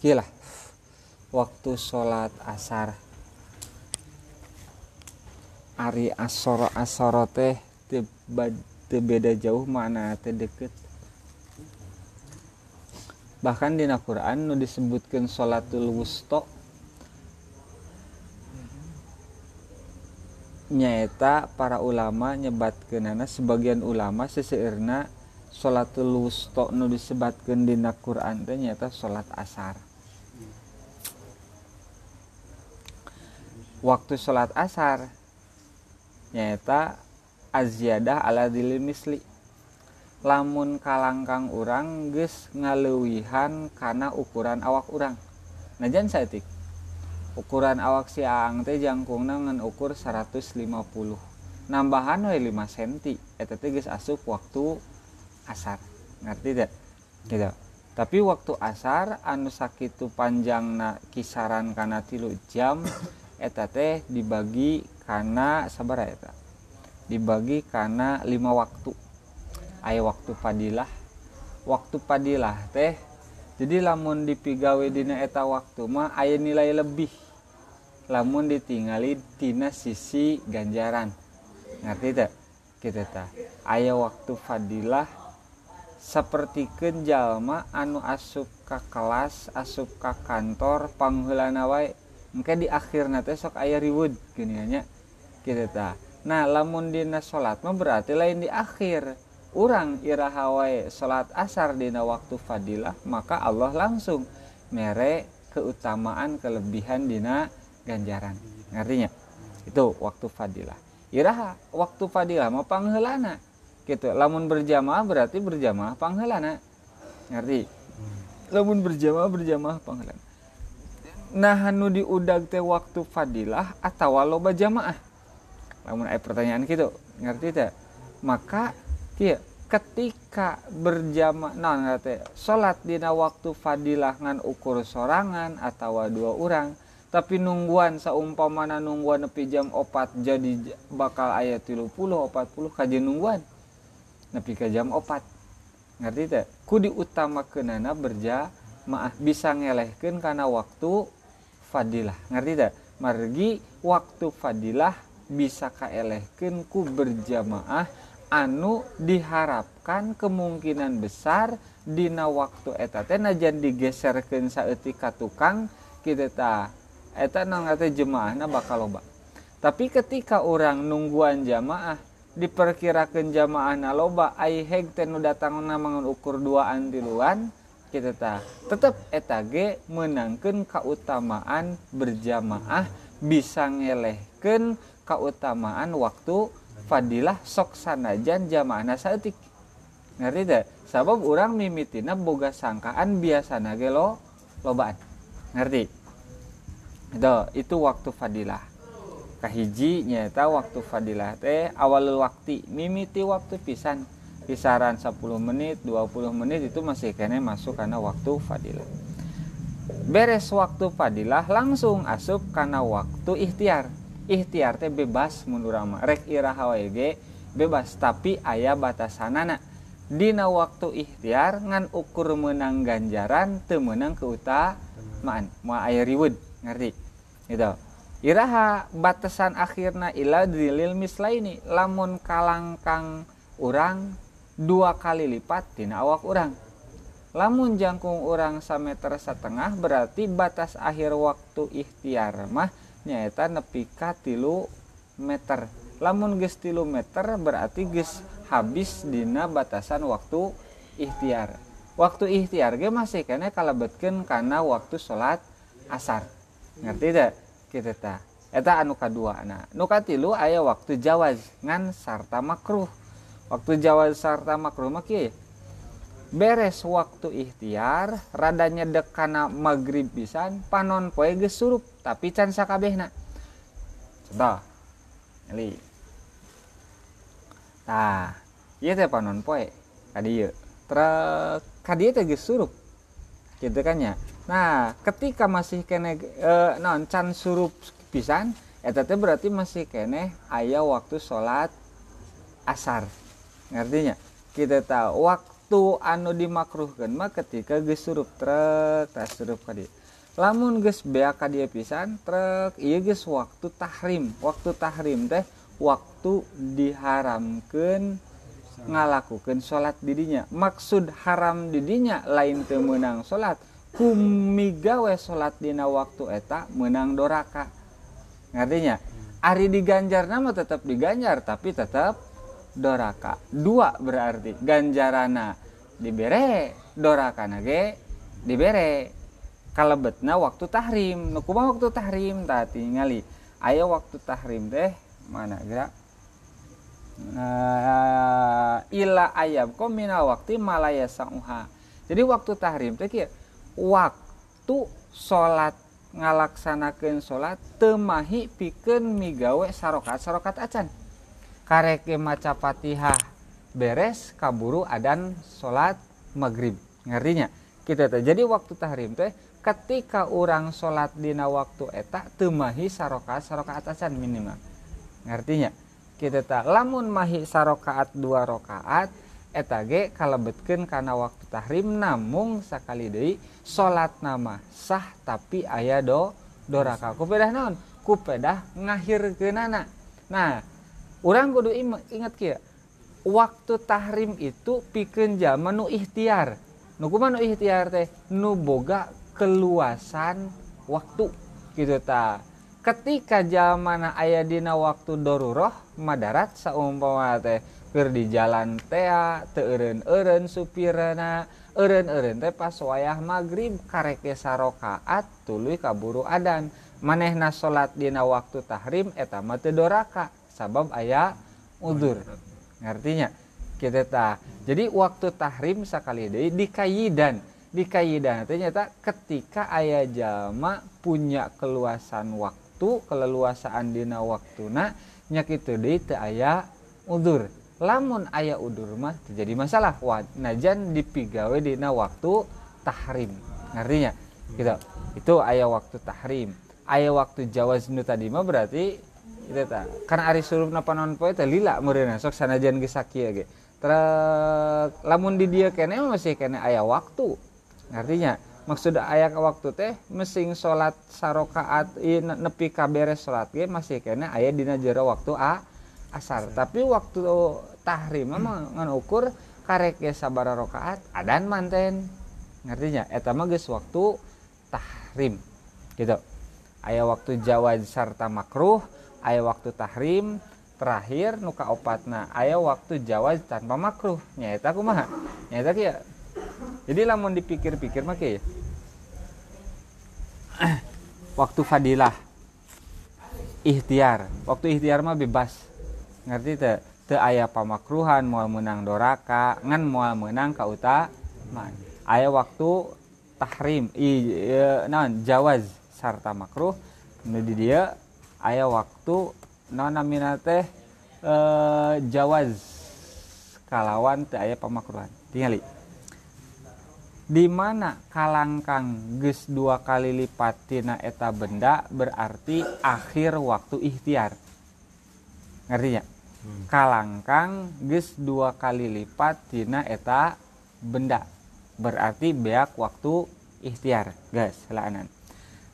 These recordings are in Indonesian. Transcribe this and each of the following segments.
gila waktu sholat asar. Ari asoro asoro teh beda jauh mana teh deket. Bahkan di Quran nu disebutkan sholatul wusto nyaeta para ulama nyebatkan nana sebagian ulama seseirna sholatul wusto nu disebutkan di Quran teh nyata sholat asar waktu sholat asar nyata aziyadah ala dilil misli. Lamun kalangkang orang ges ngalewihan karena ukuran awak orang najan saetik ukuran awak si aang teh jangkung ngan ukur 150 nambahan we 5 cm eta teh geus asup waktu asar. Ngerti tidak gitu. Tapi waktu asar anu sakitu panjangna kisaran kana tilu jam eta teh dibagi karena sabar eta. Dibagi karena lima waktu. Aya waktu padilah. Waktu padilah teh jadi lamun dipigawe dina eta waktu mah aya nilai lebih. Lamun ditinggali tina sisi ganjaran. Ngerti tak kita tak aya waktu fadilah seperti jalma anu asup ke kelas asup ke kantor panghulana wae mungkin di akhir nanti sok ayah riwud gini nya kita ta. Nah lamun dina salat mah berarti lain di akhir. Orang irahawai salat asar dina waktu fadilah maka Allah langsung mere keutamaan kelebihan dina ganjaran. Ngertinya itu waktu fadilah. Iraha waktu fadilah mau panghelana gitu. Lamun berjamaah berarti berjamaah panghelana. Ngerti? Lamun berjamaah berjamaah panghelana nah nu diudag teh waktu fadilah atau walau jamaah? Namun ada pertanyaan gitu ngerti tak maka kia ketika berjamaah nah teh? Salat dina waktu fadilah ngan ukur sorangan atau dua orang tapi nungguan saumpamana nungguan nepi jam opat jadi bakal ayat tilu puluh opat puluh kaji nungguan nepi ke jam opat. Ngerti tak ku diutamakeunana berjamaah bisa ngelehkan karena waktu fadilah. Ngerti tak? Margi waktu fadilah bisa kaelehkan ku berjamaah. Anu diharapkan kemungkinan besar dina waktu eta teh najan digeserkeun saeutika tukang kita ta eta nang jemaah na bakal loba. Tapi ketika orang nungguan jamaah diperkirakan jamaah na loba ai heg teh nu datang ukur duaan tiluan kita tak tetap etage menangkan keutamaan berjamaah bisa ngelehkan keutamaan waktu fadilah sok sanajan jamaah nasatik ngerti tidak sabab orang mimitina boga sangkaan biasa nage lo lobaan. Ngerti? Itu itu waktu fadilah. Kahiji nyata waktu fadilah teh awal waktu mimiti waktu pisan kisaran 10 menit 20 menit itu masih kene masuk karena waktu fadilah. Beres waktu fadilah langsung asup karena waktu ikhtiar. Ikhtiar teh bebas mundur ama. Rek ge bebas. Tapi ayah batasanana. Dina waktu ikhtiar ngan ukur menang ganjaran temenang keutamaan mau ayah riwud ngerti? Gitu. Iraha batasan akhirna ila dilil mislaini. Lamun kalangkang orang dua kali lipat tina awak orang lamun jangkung orang sameter setengah berarti batas akhir waktu ikhtiar mah nyata nepi ka tilu meter. Lamun ges tilu meter berarti ges habis dina batasan waktu ikhtiar. Waktu ikhtiar ge masih kene kalebetkeun karena waktu sholat asar. Ngerti tidak kita ta eta anu kadua nah nu katilu aya waktu jawaz ngan sarta makruh waktu Jawa sarta makruh maki beres waktu ikhtiar radanya dekana maghrib pisan panon poe geus surup tapi can sakabehna. Contoh eli. Tah ieu teh panon poe kadieu tra kadieu teh geus surup. Gitu kan ya? Nah ketika masih kene e, non can surup pisan eta teh berarti masih kene aya waktu sholat asar ngertinya? Kita tahu waktu anu dimakruhkan mah ketika geus surup trek tas surup ka lamun geus bea ka dia pisan trek ieu geus waktu tahrim. Waktu tahrim teh waktu diharamkan ngalakukan salat didinya maksud haram didinya lain teu meunang salat kumigawe salat dina waktu eta menang doraka. Ngertinya? Ari diganjar nama tetap diganjar tapi tetap doraka. Dua berarti. Ganjarana dibere doraka nage dibere. Kalebetna waktu tahrim. Nukuma waktu tahrim? Tadi ngali. Ayo waktu tahrim teh mana gerak uh, ila ayam komina waktu malaya sanguha jadi waktu tahrim teh waktu salat ngalaksanakan salat temahi pikeun migawe sarokat sarokat acan kareke maca Fatihah beres kaburu adan salat maghrib. Ngertinya kita teh jadi waktu tahrim teh ketika orang salat dina waktu eta temahi sarokat sarokat acan minimal. Ngertinya? Kita tak lamun mahi sarokaat dua rokaat eta ge kalebetkeun kana waktu tahrim namung sakali deui salat nama sah tapi ayah do doraka kupedah naon? Kupedah ngahirkeunana. Nah orang kudu ingat kia waktu tahrim itu pikeun zaman nu ikhtiar. Nu kumaha nu ikhtiar teh? Nu boga keluasan waktu gitu ta. Ketika zaman ayah dina waktu daruroh madarat saumpama teh keur di jalan tea teu eureun-eureun supirana eureun-eureun teh pas wayah magrib karek sarokaat tuluy kaburu adan. Manehna salat dina waktu tahrim eta mah teu doraka. Sabab ayah udur ngartinya kita ta jadi waktu tahrim sekali deui dikayidan. Dikayidan ternyata ketika ayah jama punya keluasan waktu keleluasaan dina waktuna nya kitu deui teu aya udur lamun ayah udur mah terjadi masalah. Wah, najan dipigawe dina waktu tahrim. Ngartinya gitu. Itu ayah waktu tahrim. Ayah waktu jawaz nu tadi mah berarti itu ta. Karena ari surup napa non poe teh lila meureunna sok sanajan geus sakieu ge. Trek lamun di dia kene masih kene aya waktu. Artinya maksud aya waktu teh mesing salat sarokaat nepi ka beres salat ge masih kene aya dina jero waktu a asar. Tapi waktu tahrim mah ngan ukur karek ge sabara rakaat adan manten. Ngertinya? Eta mah geus waktu tahrim. Gitu. Aya waktu jawaz sarta makruh aya waktu tahrim terakhir nuka opatna. Aya waktu jawaz tanpa makruh. Nyata kumaha nyata kia. Jadi lamun dipikir-pikir mah waktu fadilah ikhtiar. Waktu ikhtiar mah bebas. Ngerti teh te aya pamakruhan mau menang doraka ngan mau menang kauta man aya waktu tahrim i, non jawaz sarta makruh. Nu di dia ayah waktu nona minate eh, jawaz kalawan teh ayah pemakruhan tinggali di mana kalangkang ges dua kali lipat tina eta benda berarti akhir waktu ikhtiar. Ngertinya? Hmm. kalangkang ges dua kali lipat tina eta benda. Berarti beak waktu ikhtiar guys selanan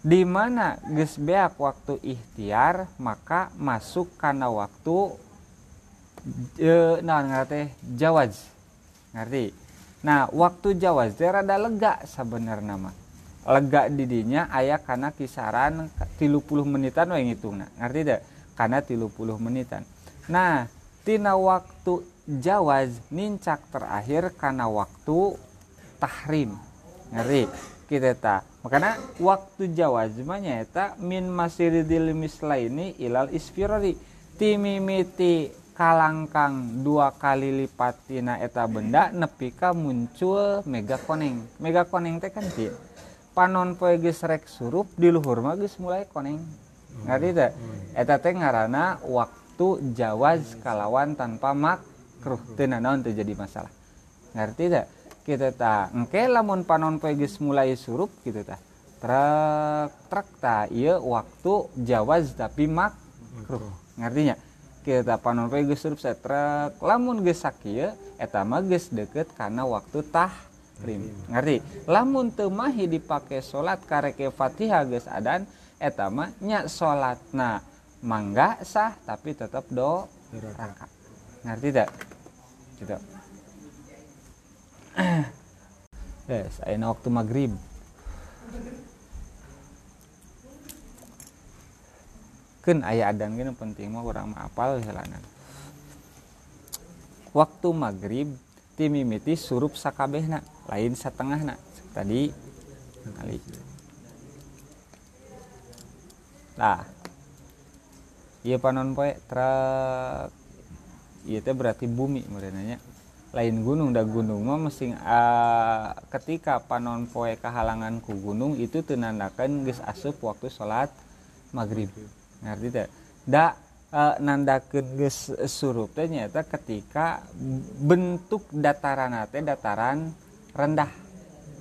di mana geus beak waktu ikhtiar maka masuk karena waktu e, nah ngerti jawaz. Ngerti? Nah waktu jawaz teh rada lega sebenarnya mah. Lega didinya ayah karena kisaran tilu puluh menitan yang ngitung nah ngerti deh karena tilu puluh menitan. Nah tina waktu jawaz nincak terakhir karena waktu tahrim. Ngerti kita tak makanya waktu Jawa jemanya eta min masiridil mislaini ilal ispirari timimiti kalangkang dua kali lipat tina eta benda nepika muncul mega koneng mega koneng teh kan dia panon poe geus rek surup di luhur mah geus mulai koneng. Ngerti teh? Eta teh ngaranna waktu jawaz kalawan tanpa makruh. Teu naon teu jadi masalah? Ngerti teh kita ta. Engke lamun panon poe mulai surup gitu ta. Truk truk ta. Iya waktu jawaz tapi makruh. Ngertinya? Kita panon poe geus surup setrek lamun geus sakieu eta mah geus deket karena waktu tahrim. Ngerti? Lamun teu mahi dipake salat kareke Fatihah geus adan eta mah nya salatna mangga sah tapi tetap do ngerti tak gitu yes ayeuna waktu maghrib. Kan ayah adan gini penting mah orang apal jalanan waktu maghrib timimiti surup sakabehna lain setengah nak tadi kali nah iya panon poe truk. Iya teh berarti bumi merenanya lain gunung dah gunung mah uh, ketika panon poe kehalangan ku gunung itu tenandakan geus asup waktu sholat maghrib. Ngerti tidak da e, nandakeun geus surup teh nyata ketika bentuk dataran teh dataran rendah.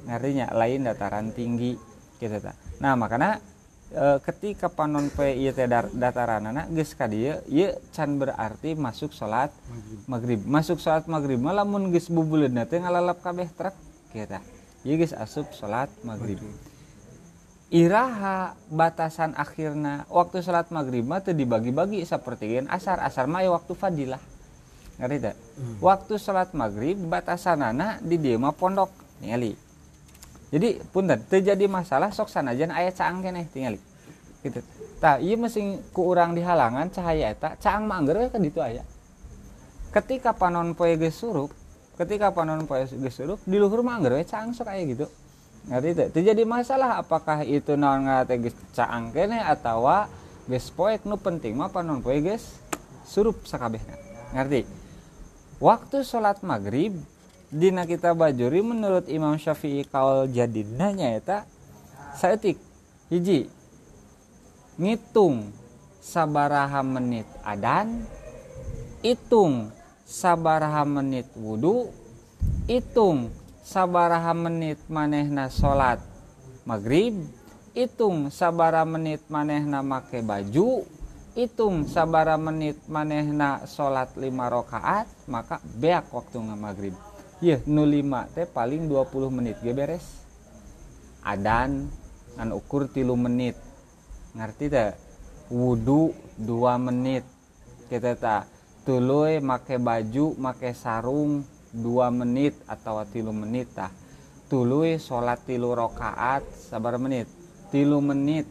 Ngartinya lain dataran tinggi gitu nah makanya e, ketika panon pe ieu teh dataranana geus ka dieu ieu can berarti masuk salat maghrib. masuk salat maghrib mah lamun geus bubuleudna teh ngalalap kabeh trek kita ieu geus asup salat maghrib. Iraha batasan akhirnya waktu sholat maghrib mah dibagi-bagi seperti asar. Asar mah waktu fadilah. Ngerti tak hmm. waktu sholat maghrib batasan anak di dia mah pondok ningali jadi punten terjadi masalah sok sanajan ayat caang kene tinggali gitu. Tak iya mesti ku urang di cahaya eta caang mah anggar kan itu ayat ketika panon poe geus surup ketika panon poe geus surup di luhur mah anggar caang sok aya gitu. Ngerti itu terjadi masalah apakah itu non ngate geus caang kene atawa geus poek nu penting mah panon poe geus surup sakabehna. Ngerti? Waktu sholat maghrib dina kita bajuri menurut Imam Syafi'i kaul jadidna nyaeta saeutik hiji ngitung sabaraha menit adan hitung sabaraha menit wudhu hitung sabaraha menit manehna salat maghrib hitung sabara menit manehna make baju hitung sabara menit manehna salat lima rakaat maka beak waktu maghrib ya nu lima teh paling 20 menit. Ge beres? Adan ngan ukur tilu menit. Ngerti teh? Wudhu dua menit. Kita tak tuluy make baju make sarung dua menit atau tilu menit tah. Tului sholat tilu rokaat sabar menit. Tilu menit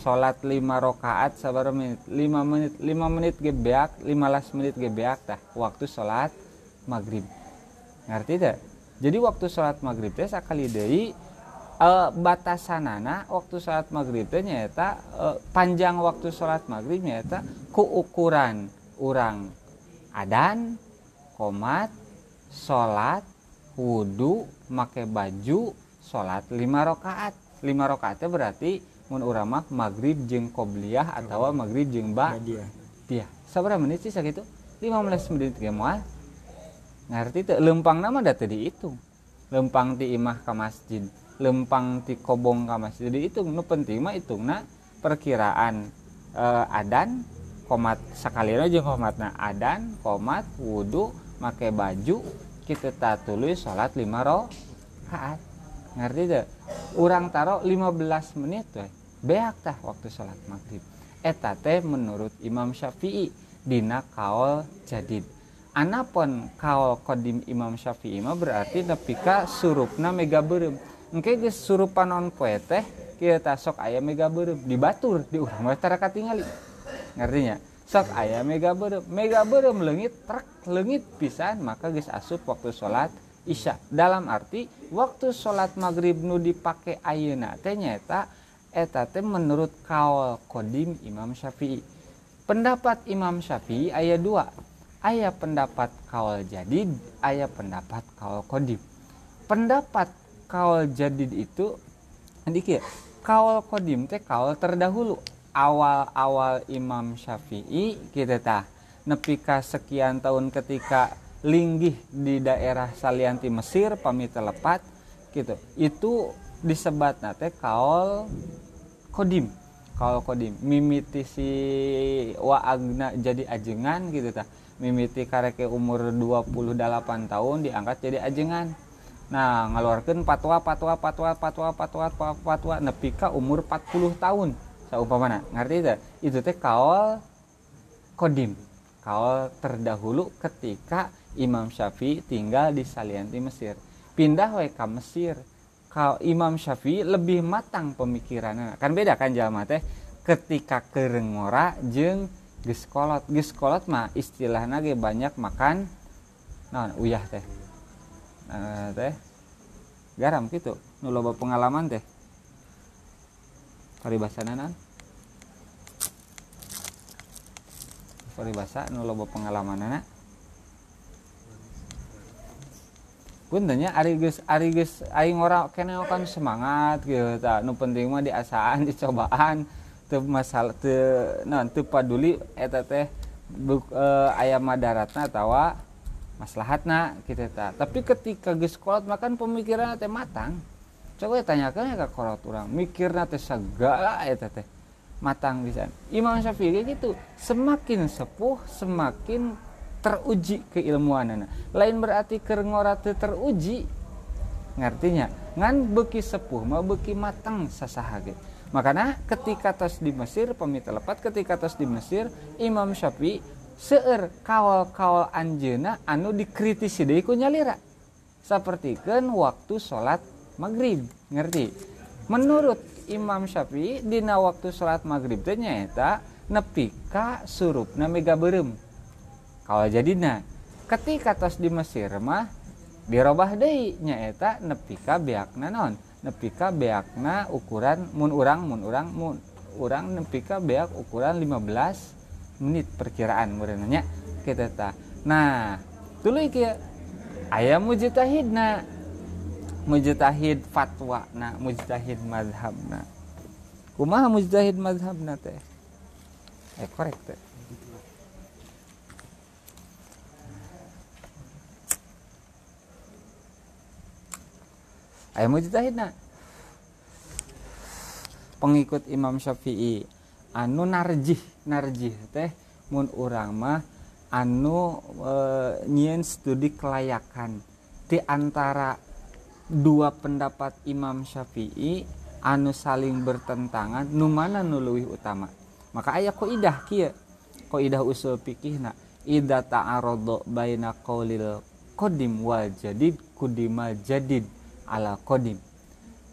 sholat lima rokaat sabar menit. Lima menit lima menit gebeak lima belas menit gebeak tah. Waktu sholat maghrib ngerti tak? Jadi waktu sholat maghrib teh sekali dari uh, batasanana waktu sholat maghrib teh nyata uh, panjang waktu sholat maghrib nyata ku ukuran orang adan komat salat wudhu make baju salat lima rakaat lima rakaatnya berarti mun urama maghrib jeng qobliyah atau maghrib jeng ba dia sabar menit sih segitu 15 menit ge moal ngerti tuh lempang nama data di itu. Lempang ti imah ke masjid. Lempang ti kobong ke masjid. Jadi itu nu penting mah itu. Na perkiraan uh, adan komat sekali aja komatna adan komat wudhu make baju kita tak tulis sholat lima rakaat. Ngerti tuh orang taruh 15 menit tuh beak tah waktu sholat maghrib. Eta menurut Imam Syafi'i dina kaol jadid anapun kaol kodim Imam Syafi'i mah berarti nepika surupna mega berem engke geus surupan on poe teh kita sok ayam mega berem dibatur di urang mah tara katingali. Sok ayah mega berem mega berem lengit truk lengit pisan maka guys asup waktu sholat isya. Dalam arti waktu sholat maghrib nu dipakai ayeuna teh nyata eta teh menurut kaul kodim Imam Syafi'i. Pendapat Imam Syafi'i ayat dua ayat pendapat kaul jadid ayat pendapat kaul kodim pendapat kaul jadid itu dikit kaul kodim teh kaul terdahulu. Awal-awal Imam Syafi'i kita tah nepika sekian tahun ketika linggih di daerah Salianti Mesir pamit lepat gitu. Itu disebat nate kaol kodim kaul kodim mimiti si wa agna jadi ajengan gitu ta mimiti kareke umur 28 tahun diangkat jadi ajengan. Nah ngeluarkan patwa patwa patwa patwa patwa patwa, patwa nepika umur 40 tahun saumpamana. Ngerti itu itu teh kaul kodim kaul terdahulu ketika Imam Syafi'i tinggal di Salianti Mesir. Pindah ke Mesir kalau Imam Syafi'i lebih matang pemikirannya kan beda kan jalma teh? Ketika kerengora jeng geskolot geskolot mah istilahnya ge banyak makan nah uyah teh. Nah, teh. Garam gitu nu loba pengalaman teh. Paribasana nan paribasa nu loba pengalaman anak Puntenya ari geus ari geus aing ora kene kan semangat gitu ta. Nu penting mah diasaan dicobaan teu masalah teu naon teu paduli eta teh e, aya madaratna atawa maslahatna gitu ta tapi ketika geus kolot makan pemikiran teh matang. Coba tanyakan ya ke kolot urang mikirna teh segala eta teh matang bisa Imam Syafi'i gitu semakin sepuh semakin teruji keilmuan lain berarti kerengora teruji ngertinya ngan beki sepuh mau beki matang sasahage. Makanya ketika tos di Mesir pemita lepat ketika tos di Mesir Imam Syafi'i seer kawal-kawal anjena anu dikritisi deui ku nyalira. Sapertikeun waktu sholat maghrib ngerti? Menurut Imam Syafi'i dina waktu sholat maghrib teh nyaeta nepi ka surupna mega berem. Kalau jadina ketika tos di Mesir mah dirobah deui nyaeta nepi ka beakna naon? Nepi ka beakna ukuran mun urang mun urang mun urang nepi ka beak ukuran 15 menit perkiraan mureunanya kita ta nah tuluy kieu aya mujtahidna mujtahid fatwa na mujtahid madhabna. Kumaha mujtahid madhabna teh? Eh korek teh aya mujtahidna pengikut Imam Syafi'i anu narjih narjih teh mun urang mah anu e, nyieun studi kelayakan. Di antara dua pendapat Imam Syafi'i anu saling bertentangan nu mana nu leuwih utama? Maka idah kieu idah usul fikihna idza ta'arada baina qaulil qadim wal jadid kudimal jadid ala kodim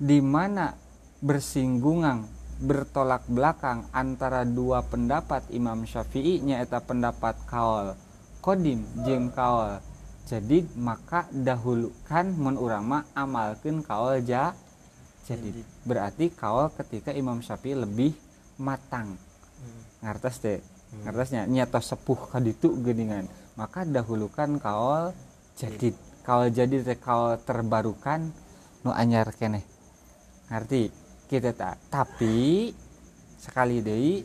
di mana bersinggungan bertolak belakang antara dua pendapat Imam Syafi'i nyaeta pendapat kaol kodim jeng kaol jadi maka dahulukan menurama amalkan kaol ja jadi berarti kaol ketika Imam Syafi'i lebih matang. Hmm. ngartas deh hmm. ngartasnya nyata sepuh kaditu geningan maka dahulukan kaol jadi kaol jadi kaol terbarukan nu anyar kene ngerti? Kita tak. Tapi sekali deh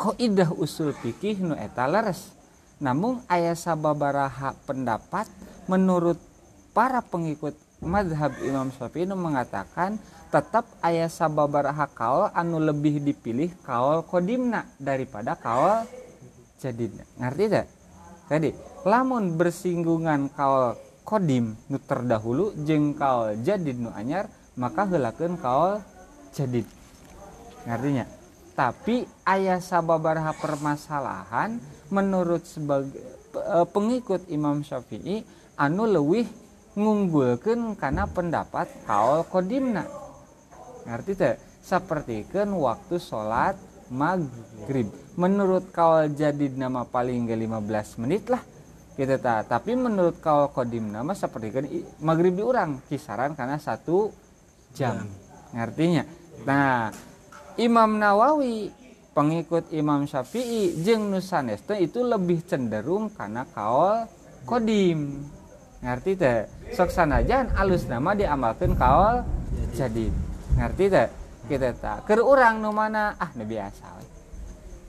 kok idah usul pikih nu eta leres? Namun ayah sababaraha pendapat menurut para pengikut madhab Imam Syafi'i nu mengatakan tetap ayah sababaraha kaul anu lebih dipilih kaul kodimna daripada kaul jadidna. Ngerti tak? Tadi lamun bersinggungan kaul kodim. Nu terdahulu jengkal jadid nu anyar maka helakan kaul jadid. Ngartinya? Tapi ayah sababaraha permasalahan menurut sebagai e, pengikut Imam Syafi'i anu lewih ngunggulkan karena pendapat kaul kodimna. Ngerti teh seperti kan waktu sholat maghrib. Menurut kaul jadid nama paling ke 15 menit lah gitu ta. Tapi menurut kau kodim nama seperti kan maghrib diurang kisaran karena satu jam. Ngartinya nah Imam Nawawi pengikut Imam Syafi'i jeng Nusanesta itu lebih cenderung karena kaul kodim. Ngerti teh sok sanajan alus nama diamalkan kaul jadi. Ngerti teh kita tak ke orang nu mana? Ah nu biasa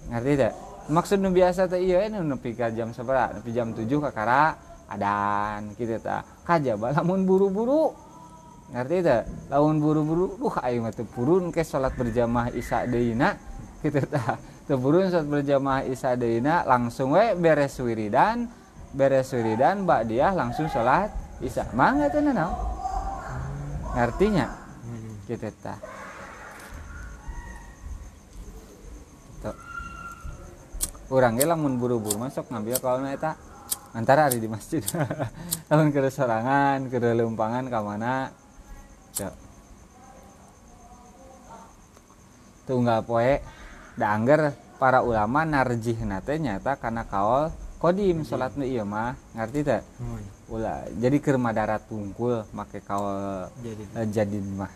ngerti teh maksud nu biasa teh iya ini nepi ka jam seberapa nepi jam tujuh kakara adan kita gitu ta. Kajaba lamun buru-buru. Ngerti tak lawan buru-buru uh ayo mah purun ke salat berjamaah isya deuna gitu tah teu purun salat berjamaah isya deuna langsung we beres wiridan beres wiridan mbak dia langsung salat isya. Mangga teh naon ngartinya gitu tah orang lamun buru-buru masuk ngambil kalau eta. Antara hari di masjid. Lamun ke sorangan ke lumpangan ke mana. Nggak poe da angger para ulama narjih nate nyata karena kaol kodim salat nu iya mah. Ngerti tak ulah jadi ke darat tungkul make kaol jadi, uh, jadi mah.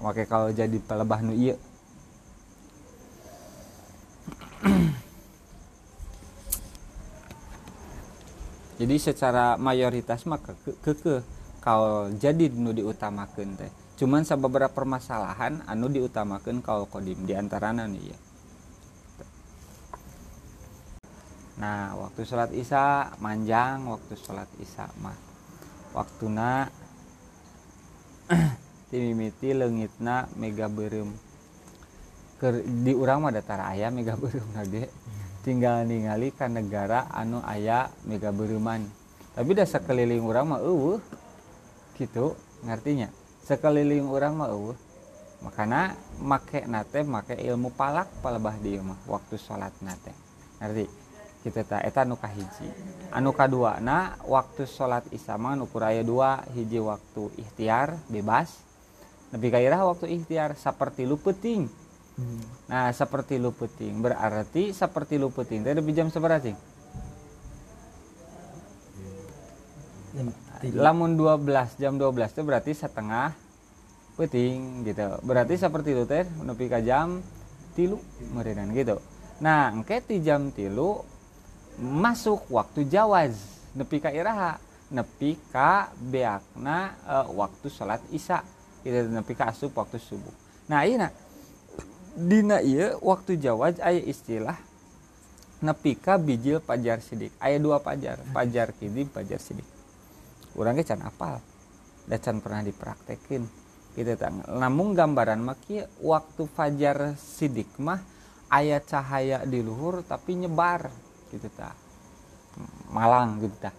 Make kaol jadi pelebah nu iya jadi secara mayoritas maka ke ke, kalau jadi nu diutamakan teh. Cuman beberapa permasalahan anu diutamakan kalau kodim di antaranya nih ya. Nah waktu sholat isya manjang waktu sholat isya mah waktu na timimiti lengitna mega berem. Di urang mah datar ayam mega berem nade tinggal ningali ke negara anu aya mega beruman tapi udah sekeliling orang mah uh, gitu ngertinya sekeliling orang mah uh. makanya make nate make ilmu palak palebah di mah waktu sholat nate. Ngerti? Kita tak eta nuka hiji anu kedua na waktu sholat isama ukur aya dua hiji waktu ikhtiar bebas. Lebih gairah waktu ikhtiar seperti lu peting Nah, seperti lu puting. Berarti seperti lu puting teh lebih jam seberapa sih? Lamun 12 jam 12 itu berarti setengah puting gitu. Berarti seperti itu teh nepi ka jam tilu meureunan gitu. Nah, engke di jam tilu masuk waktu jawaz nepi ka iraha nepi ka beakna uh, waktu sholat isya gitu nepi ka asup waktu subuh. Nah, iya Dina iya waktu Jawa aya istilah nepika bijil pajar sidik. Aya dua pajar pajar kidi pajar sidik. Orangnya can apal dan can pernah dipraktekin. Gitu tang namun gambaran maki waktu fajar sidik mah ayat cahaya di luhur tapi nyebar gitu ta. Malang gitu ta.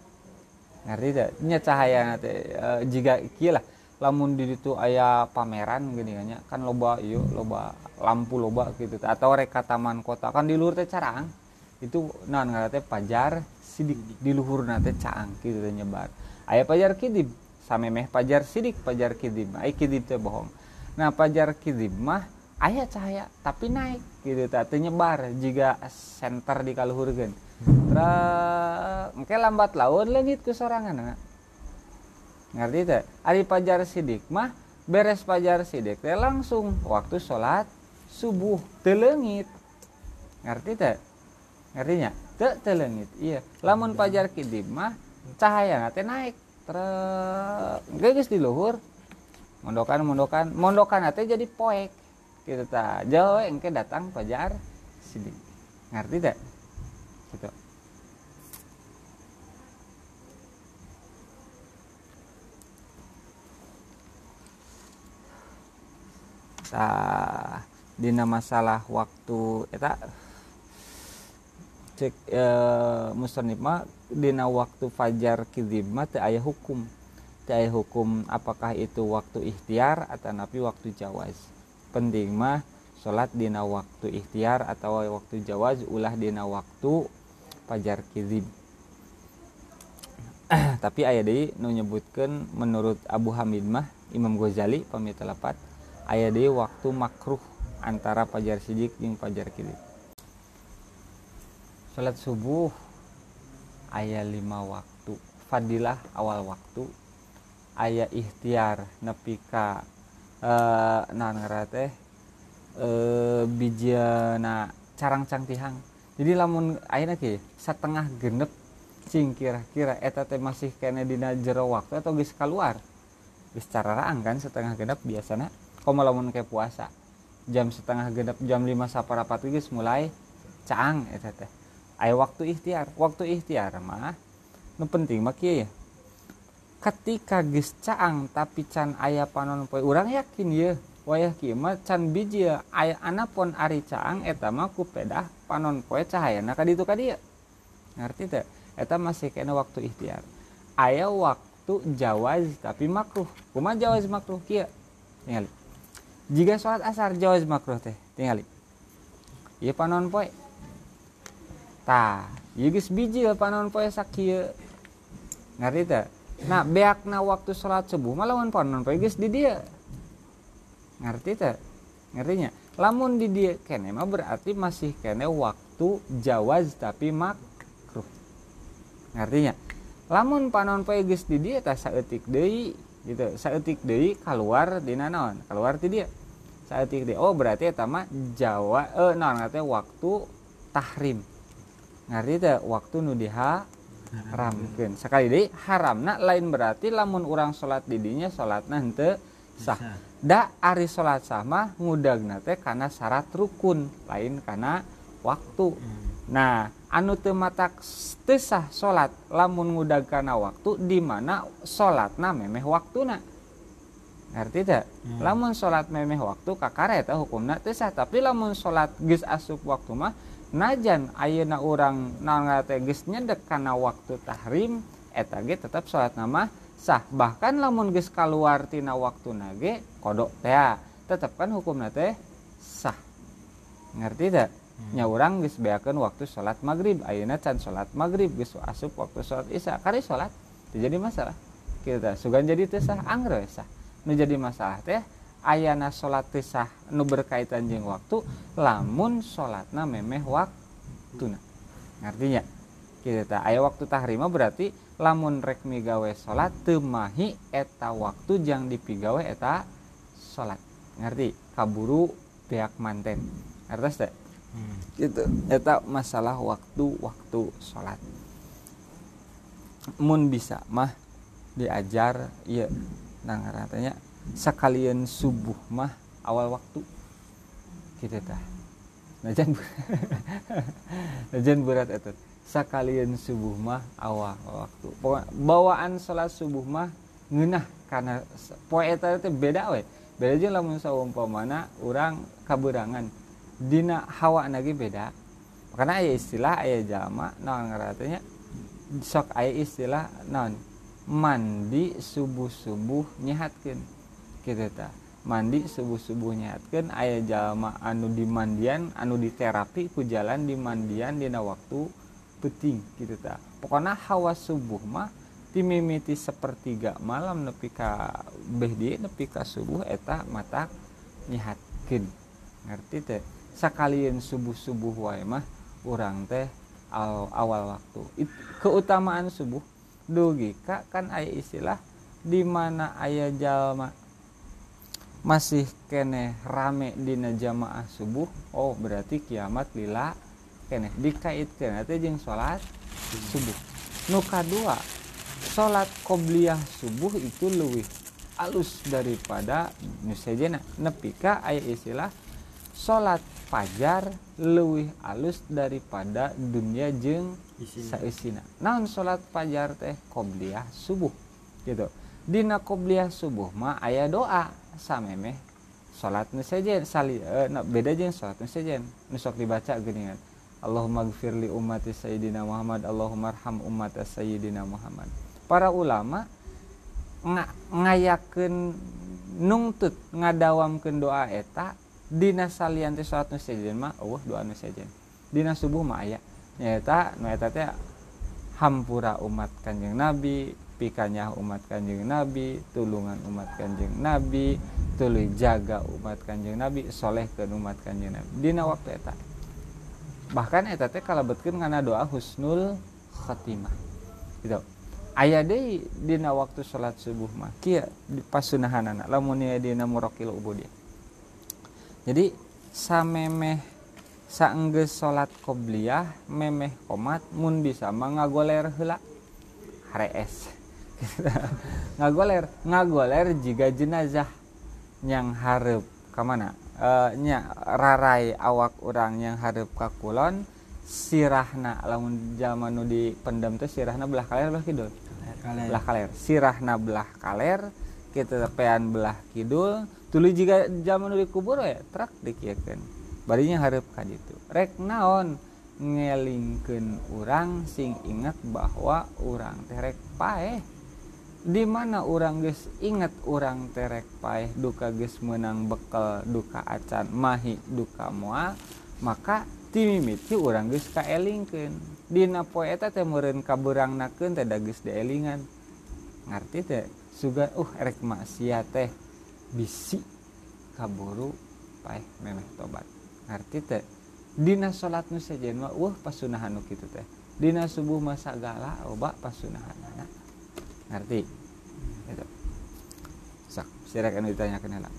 Ngerti tak nya cahaya nanti e, jika kilah lamun di itu ayah pameran gini kan kan loba yuk loba lampu loba gitu atau reka taman kota. Kan di luhur teh carang itu nah nggak pajar sidik. Di luhur nate caang gitu teh nyebar. Ayah pajar kidib meh pajar sidik pajar kidib ayah kidib teh bohong. Nah pajar kidib mah ayah cahaya tapi naik gitu teh nyebar jika center di kaluhur kan terus mungkin lambat laun langit ke sorangan ngerti teh ari pajar sidik mah beres pajar sidik teh langsung. Waktu sholat subuh telengit. Ngerti teh ngertinya te telengit iya. Lamun pajar kidib mah cahaya teh naik. Terus geus di luhur. Mondokan mondokan mondokan teh jadi poek. Gitu ta. Jauh engke datang pajar sidik ngerti teh gitu tah dina masalah waktu eta cek e, musonif mah dina waktu fajar kidib mah teu aya hukum. Teu aya hukum apakah itu waktu ikhtiar atau napi waktu jawaz. Penting mah salat dina waktu ikhtiar atau waktu jawaz ulah dina waktu fajar kidib tapi ayah deui nu menurut Abu Hamid mah Imam Ghazali pamit lapat aya di waktu makruh antara pajar sidik jeung pajar kidip salat subuh ayat lima waktu. Fadilah awal waktu. Ayat ikhtiar nepi ka uh, nah teh uh, bijana carang cangtihang jadi lamun ayeuna ke setengah genep cing kira-kira eta teh masih kena dina jero waktu atau geus keluar geus cara raang kan setengah genep biasana komo lamun kayak puasa. Jam setengah genap jam 5 saparapat geus mulai caang eta teh aya waktu ikhtiar waktu ikhtiar mah nu penting mah ya. Ketika geus caang tapi can aya panon poe urang yakin ya wayah kieu mah can biji aya anapun ari caang eta mah ku pedah panon poe cahayana ka ditu ka dieu. Ngerti teh eta masih kena waktu ikhtiar. Aya waktu jawaz tapi makruh. Kumaha jawaz makruh kieu. Tinggal jika sholat asar jawaz makruh teh tinggal ieu panon poe? Tah ieu geus biji panon poe sakieu ngerti teh? Nah beakna waktu sholat subuh malah panon poe geus di dia ngerti teh? Ngertinya? Lamun di dia kene mah berarti masih kene waktu jawaz tapi makruh. Ngertinya? Lamun panon poe geus di dia tah saeutik deui gitu. Saeutik deui keluar di naon? Keluar di dia deui oh berarti eta mah jawa eh naon waktu tahrim. Ngerti teh waktu nu diha haramkeun sekali deui haramna lain berarti lamun orang salat didinya salatna henteu sah. Da ari salat sama ngudagna teh kana syarat rukun lain kana waktu. Hmm. nah anu teu matak teu sah salat lamun ngudag kana waktu di mana salatna memeh waktuna ngerti teh hmm. lamun salat memeh waktu kakare eta hukumna teu sah. Tapi lamun salat geus asup waktu mah najan ayeuna orang naon geus nyedek kana waktu tahrim eta ge tetap salat nama sah. Bahkan lamun geus kaluar tina waktu nage kodok teh tetap kan hukum teh sah. Ngerti tak? Hmm. nya urang geus beakeun waktu salat maghrib ayeuna can salat maghrib geus asup waktu salat isya. Kari salat jadi masalah. Kita sugan jadi teh sah angger sah nu jadi masalah teh. Ayana salat sah nu berkaitan jeung waktu lamun salatna memeh waktuna. Artinya kita aya waktu tahrima berarti lamun rek migawe salat temahi eta waktu jang dipigawe eta salat ngerti? Kaburu pihak manten. Ngerti teh? Hmm. gitu. Eta masalah waktu waktu salat mun bisa mah diajar iya nah katanya sekalian subuh mah awal waktu. Gitu tah najan najan berat itu sekalian subuh mah awal waktu. Bawaan sholat subuh mah ngenah karena poe teh beda we. Beda aja lamun saumpamana orang kaburangan dina hawa lagi beda. Karena ayah istilah ayah jama naon ngaratanya sok ayah istilah naon mandi subuh-subuh nyihatkan kitata mandi subuh-subuh nyihatkan ayah jalma anu dimandian anu diterapi ku jalan dimandian dina waktu peting kitata pokoknya hawa subuh mah timimiti sepertiga malam nepi ka behdi nepi ka subuh eta mata nyihatkan ngerti teh? Sekalian subuh-subuh wae mah urang teh awal waktu. It, keutamaan subuh dugi kan ayah istilah di mana ayah jalma masih kene rame dina jamaah subuh oh berarti kiamat lila kene. Dikaitkan itu jeng sholat subuh. Nuka dua sholat qobliyah subuh itu lebih alus daripada nusajena nepika ayat istilah sholat fajar lebih alus daripada dunia jeng saisina. Naon sholat fajar teh? Qobliyah subuh gitu. Dina qobliyah subuh mah ayah doa samemeh salat nu sejen sali uh, nah, beda jeung salat nu sejen. Nu sok dibaca geuningan Allahumma gfir li ummati sayyidina Muhammad Allahumma arham ummat sayyidina Muhammad. Para ulama ng ngayakeun nungtut ngadawamkeun doa eta dina salian teh salat nu sejen mah eueuh doa nu sejen dina subuh mah aya. Nyaeta nu teh hampura umat kanjeng nabi pikanya umat kanjeng nabi tulungan umat kanjeng nabi tuluy jaga umat kanjeng nabi soleh ke umat kanjeng nabi. Dina waktu eta. Bahkan eta teh kalebetkeun ngana doa husnul khatimah. Gitu. Aya deui dina waktu salat subuh mah. Kieu pasunahanana. Lamun ya dina muraqil ubudiyah jadi samemeh saenggeus salat qobliyah memeh komat mun bisa mah ngagoler heula harees ngagoler ngagoler jika jenazah yang harap ke mana e, nya rarai awak orang yang harap kakulon sirahna lamun zaman nu di pendam tuh sirahna belah kalian belah kidul? Kaler. belah kaler. Sirahna belah kaler ketetepean belah Kidul tuli jika zaman di kubur ya trak dikiakan barinya harap kan itu rek naon? Ngelingken orang sing ingat bahwa orang terek paeh. Dimana orang guys ingat orang terek paeh duka guys menang bekel duka acan mahi duka mua maka timimiti orang guys kaelingken dina poeta temuren kaburang naken teh dagus dielingan ngerti teh juga uh erek maksiat teh. Bisi kaburu paeh memeh tobat. Ngerti teh? Dina salat nu sejen mah uh pasunahan nu kitu teh. Dina subuh masa gala oba pasunahan ngerti? Itu sak sirak anu ditanyakeun heula.